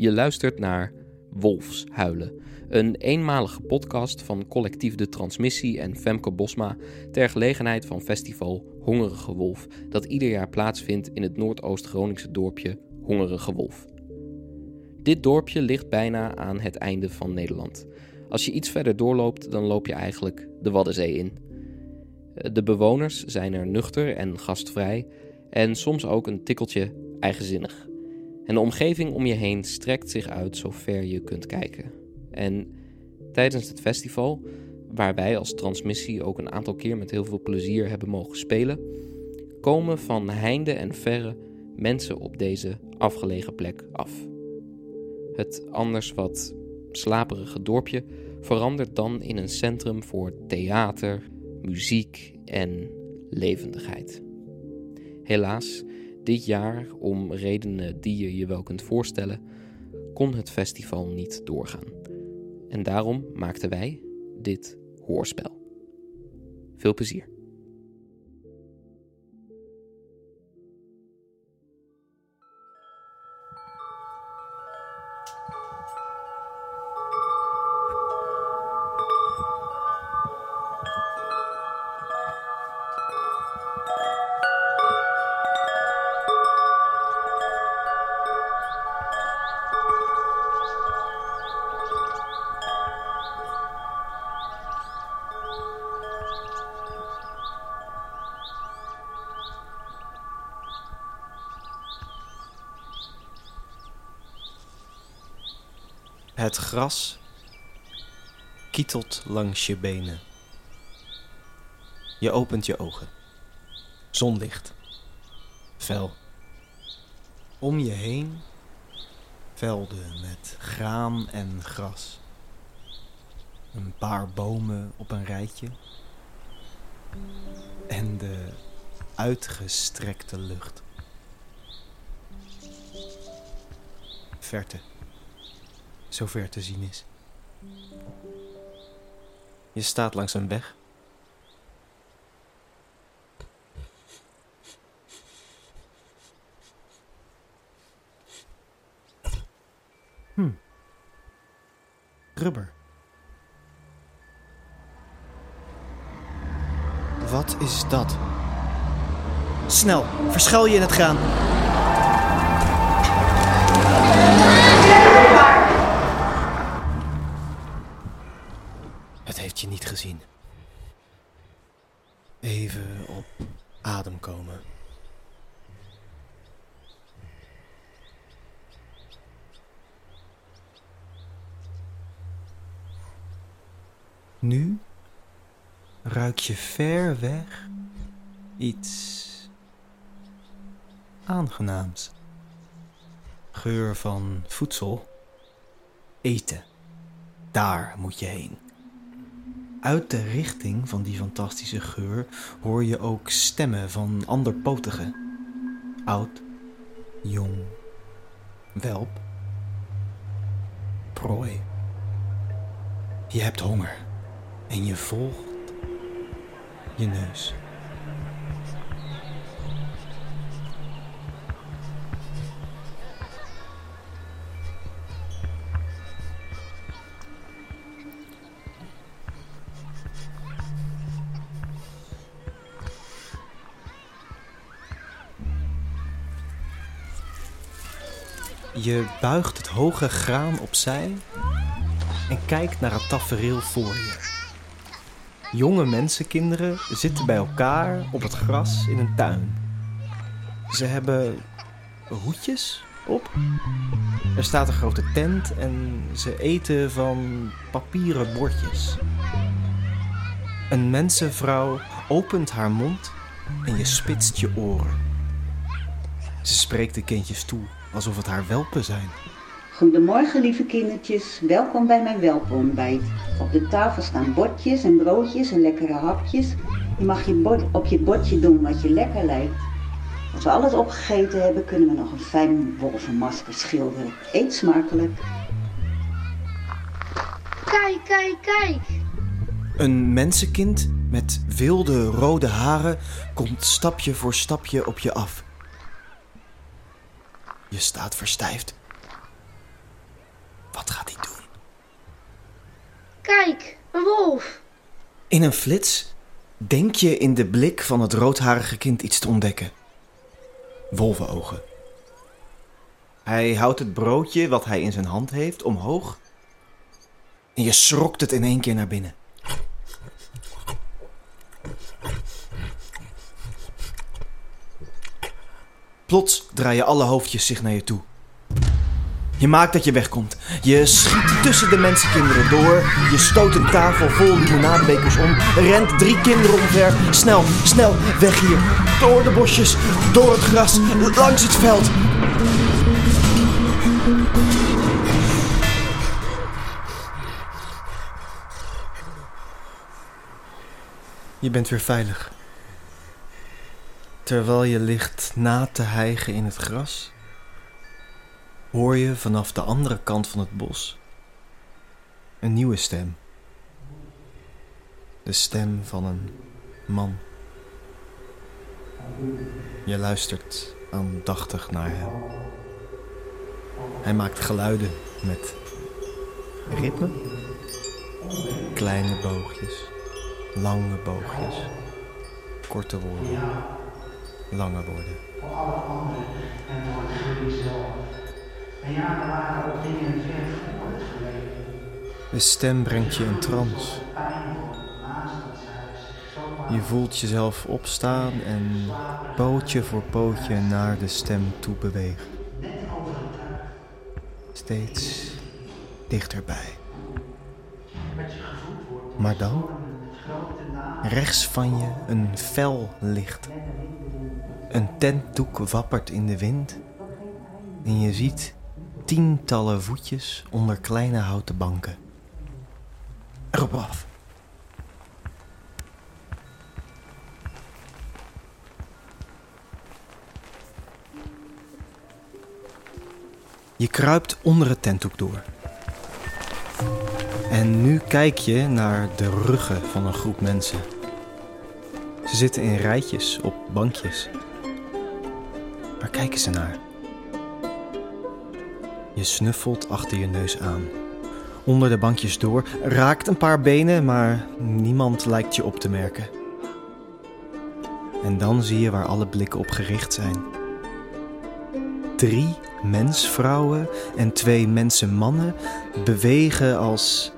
Je luistert naar Wolfshuilen, een eenmalige podcast van collectief De Transmissie en Femke Bosma ter gelegenheid van festival Hongerige Wolf, dat ieder jaar plaatsvindt in het Noordoost-Groningse dorpje Hongerige Wolf. Dit dorpje ligt bijna aan het einde van Nederland. Als je iets verder doorloopt, dan loop je eigenlijk de Waddenzee in. De bewoners zijn er nuchter en gastvrij en soms ook een tikkeltje eigenzinnig. En de omgeving om je heen strekt zich uit zo ver je kunt kijken. En tijdens het festival, waar wij als transmissie ook een aantal keer met heel veel plezier hebben mogen spelen, komen van heinde en verre mensen op deze afgelegen plek af. Het anders wat slaperige dorpje verandert dan in een centrum voor theater, muziek en levendigheid. Helaas, dit jaar, om redenen die je je wel kunt voorstellen, kon het festival niet doorgaan. En daarom maakten wij dit hoorspel. Veel plezier. Het gras kietelt langs je benen. Je opent je ogen. Zonlicht. Fel. Om je heen velden met graan en gras. Een paar bomen op een rijtje. En de uitgestrekte lucht. Verte zover te zien is. Je staat langs een weg. Hm. Rubber. Wat is dat? Snel, verschuil je in het graan. Je niet gezien. Even op adem komen. Nu ruik je ver weg iets aangenaams. Geur van voedsel. Eten. Daar moet je heen. Uit de richting van die fantastische geur hoor je ook stemmen van anderpotigen. Oud, jong, welp, prooi. Je hebt honger en je volgt je neus. Je buigt het hoge graan opzij en kijkt naar het tafereel voor je. Jonge mensenkinderen zitten bij elkaar op het gras in een tuin. Ze hebben hoedjes op. Er staat een grote tent en ze eten van papieren bordjes. Een mensenvrouw opent haar mond en je spitst je oren. Ze spreekt de kindjes toe alsof het haar welpen zijn. Goedemorgen lieve kindertjes, welkom bij mijn welpenontbijt. Op de tafel staan bordjes en broodjes en lekkere hapjes. Je mag je bord, op je bordje doen wat je lekker lijkt. Als we alles opgegeten hebben, kunnen we nog een fijn wolvenmasker schilderen. Eet smakelijk. Kijk, kijk, kijk. Een mensenkind met wilde rode haren komt stapje voor stapje op je af. Je staat verstijfd. Wat gaat hij doen? Kijk, een wolf. In een flits denk je in de blik van het roodharige kind iets te ontdekken. Wolvenogen. Hij houdt het broodje wat hij in zijn hand heeft omhoog. En je schrokt het in één keer naar binnen. Plots draaien alle hoofdjes zich naar je toe. Je maakt dat je wegkomt. Je schiet tussen de mensenkinderen door. Je stoot een tafel vol limonadebekers om. Rent drie kinderen omver. Snel, snel, weg hier. Door de bosjes, door het gras, langs het veld. Je bent weer veilig. Terwijl je ligt na te hijgen in het gras, hoor je vanaf de andere kant van het bos een nieuwe stem. De stem van een man. Je luistert aandachtig naar hem. Hij maakt geluiden met ritme, kleine boogjes, lange boogjes, korte woorden, lange woorden. voor alle anderen en voor jullie zelf. En ja, ook dingen ver voor het verleden. De stem brengt je in trance. Je voelt jezelf opstaan en pootje voor pootje naar de stem toe bewegen. Steeds dichterbij. Maar dan, rechts van je een fel licht. Een tentdoek wappert in de wind en je ziet tientallen voetjes onder kleine houten banken. Erop af. Je kruipt onder het tentdoek door. En nu kijk je naar de ruggen van een groep mensen. Ze zitten in rijtjes op bankjes. Waar kijken ze naar? Je snuffelt achter je neus aan. Onder de bankjes door raakt een paar benen, maar niemand lijkt je op te merken. En dan zie je waar alle blikken op gericht zijn. Drie mensvrouwen en twee mensenmannen bewegen als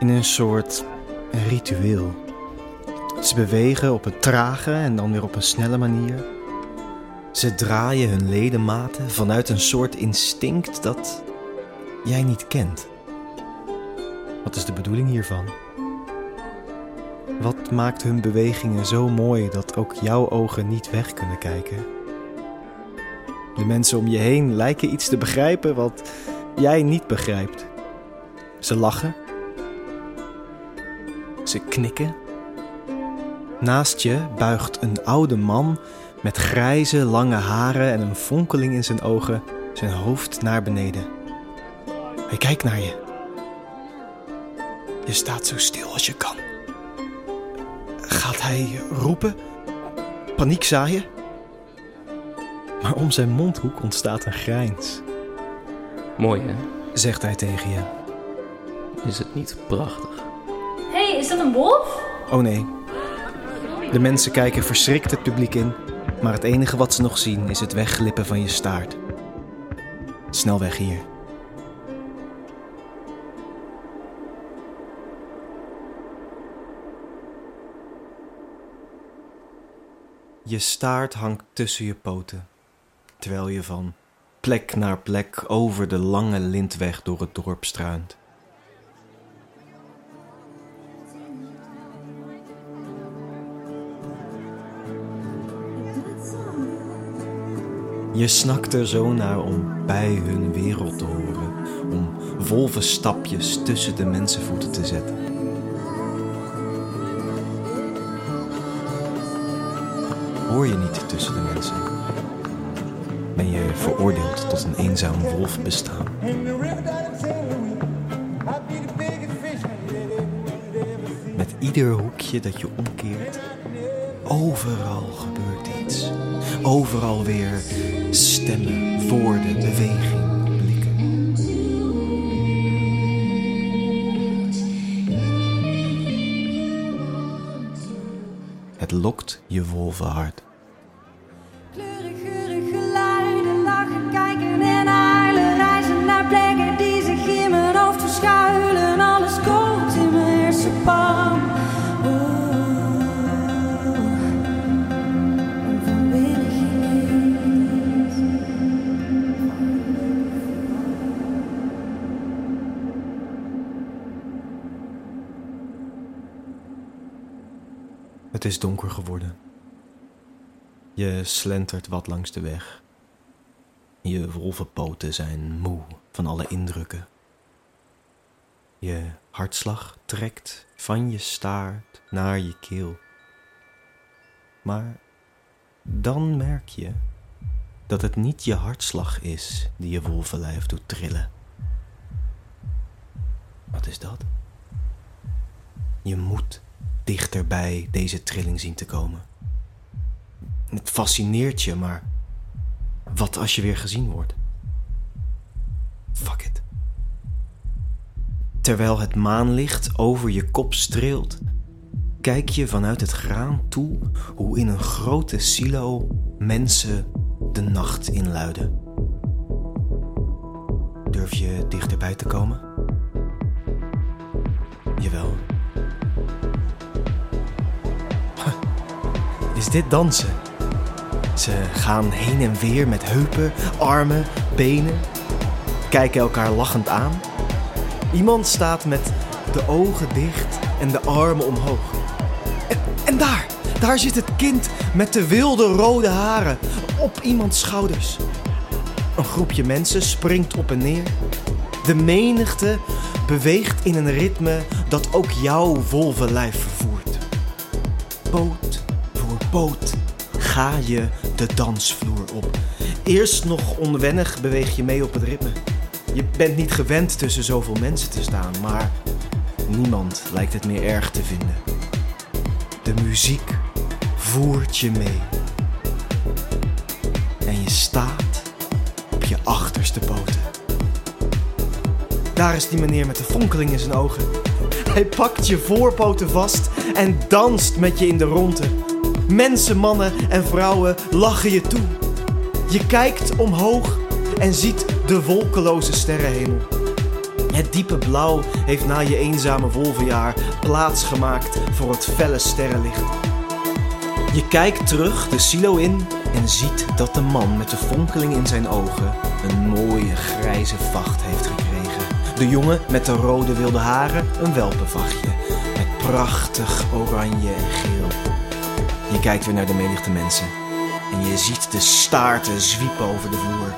in een soort ritueel. Ze bewegen op een trage en dan weer op een snelle manier. Ze draaien hun ledematen vanuit een soort instinct dat jij niet kent. Wat is de bedoeling hiervan? Wat maakt hun bewegingen zo mooi dat ook jouw ogen niet weg kunnen kijken? De mensen om je heen lijken iets te begrijpen wat jij niet begrijpt. Ze lachen. Knikken. Naast je buigt een oude man met grijze, lange haren en een fonkeling in zijn ogen zijn hoofd naar beneden. Hij kijkt naar je. Je staat zo stil als je kan. Gaat hij roepen? Paniek zaaien? Maar om zijn mondhoek ontstaat een grijns. Mooi hè? Zegt hij tegen je. Is het niet prachtig? Is dat een wolf? Oh nee. De mensen kijken verschrikt het publiek in, maar het enige wat ze nog zien is het wegglippen van je staart. Snel weg hier. Je staart hangt tussen je poten, terwijl je van plek naar plek over de lange lintweg door het dorp struint. Je snakt er zo naar om bij hun wereld te horen, om wolvenstapjes tussen de mensenvoeten te zetten. Hoor je niet tussen de mensen? Ben je veroordeeld tot een eenzaam wolfbestaan? Met ieder hoekje dat je omkeert, overal gebeurt iets. Overal weer stemmen, woorden, beweging. Het lokt je wolvenhart. Het is donker geworden. Je slentert wat langs de weg. Je wolvenpoten zijn moe van alle indrukken. Je hartslag trekt van je staart naar je keel. Maar dan merk je dat het niet je hartslag is die je wolvenlijf doet trillen. Wat is dat? Je moet dichter bij deze trilling zien te komen. Het fascineert je, maar wat als je weer gezien wordt? Fuck it. Terwijl het maanlicht over je kop streelt, kijk je vanuit het graan toe hoe in een grote silo mensen de nacht inluiden. Durf je dichterbij te komen? Jawel. Is dit dansen? Ze gaan heen en weer met heupen, armen, benen, kijken elkaar lachend aan. Iemand staat met de ogen dicht en de armen omhoog. En, daar, daar zit het kind met de wilde rode haren op iemands schouders. Een groepje mensen springt op en neer. De menigte beweegt in een ritme dat ook jouw wolvenlijf vervoert. Voor poot ga je de dansvloer op. Eerst nog onwennig beweeg je mee op het ritme. Je bent niet gewend tussen zoveel mensen te staan, maar niemand lijkt het meer erg te vinden. De muziek voert je mee. En je staat op je achterste poten. Daar is die meneer met de fonkeling in zijn ogen. Hij pakt je voorpoten vast en danst met je in de ronde. Mensen, mannen en vrouwen lachen je toe. Je kijkt omhoog en ziet de wolkeloze sterrenhemel. Het diepe blauw heeft na je eenzame wolvenjaar plaatsgemaakt voor het felle sterrenlicht. Je kijkt terug de silo in en ziet dat de man met de fonkeling in zijn ogen een mooie grijze vacht heeft gekregen. De jongen met de rode wilde haren een welpenvachtje met prachtig oranje en geel. Je kijkt weer naar de menigte mensen en je ziet de staarten zwiepen over de vloer.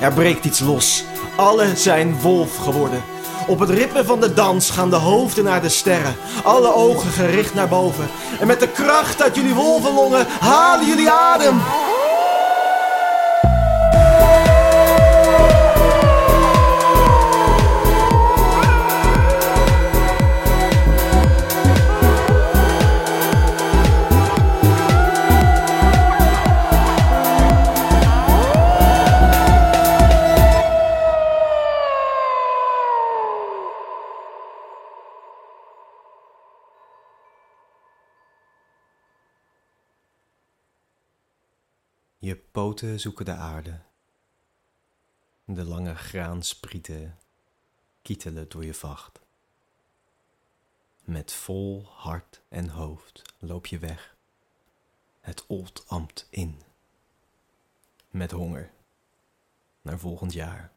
Er breekt iets los. Alle zijn wolf geworden. Op het ritme van de dans gaan de hoofden naar de sterren. Alle ogen gericht naar boven. En met de kracht uit jullie wolvenlongen halen jullie adem. Je poten zoeken de aarde. De lange graansprieten kietelen door je vacht. Met vol hart en hoofd loop je weg. Het oldambt in. Met honger. Naar volgend jaar.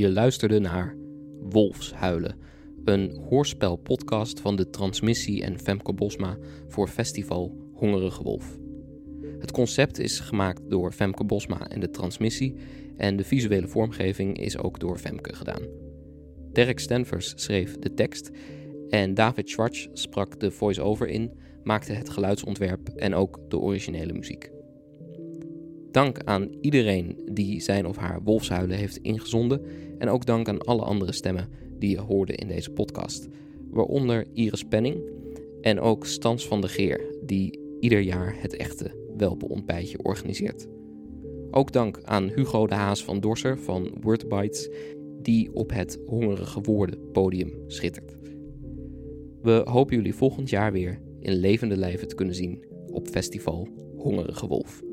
Je luisterde naar Wolfshuilen, een hoorspelpodcast van de Transmissie en Femke Bosma voor festival Hongerige Wolf. Het concept is gemaakt door Femke Bosma en de Transmissie en de visuele vormgeving is ook door Femke gedaan. Derek Stenvers schreef de tekst en David Schwartz sprak de voice-over in, maakte het geluidsontwerp en ook de originele muziek. Dank aan iedereen die zijn of haar wolfshuilen heeft ingezonden. En ook dank aan alle andere stemmen die je hoorde in deze podcast. waaronder Iris Penning en ook Stans van de Geer, die ieder jaar het echte Welpen-ontbijtje organiseert. Ook dank aan Hugo de Haas van Dorser van Wordbites, die op het Hongerige Woorden podium schittert. We hopen jullie volgend jaar weer in levende lijven te kunnen zien op festival Hongerige Wolf.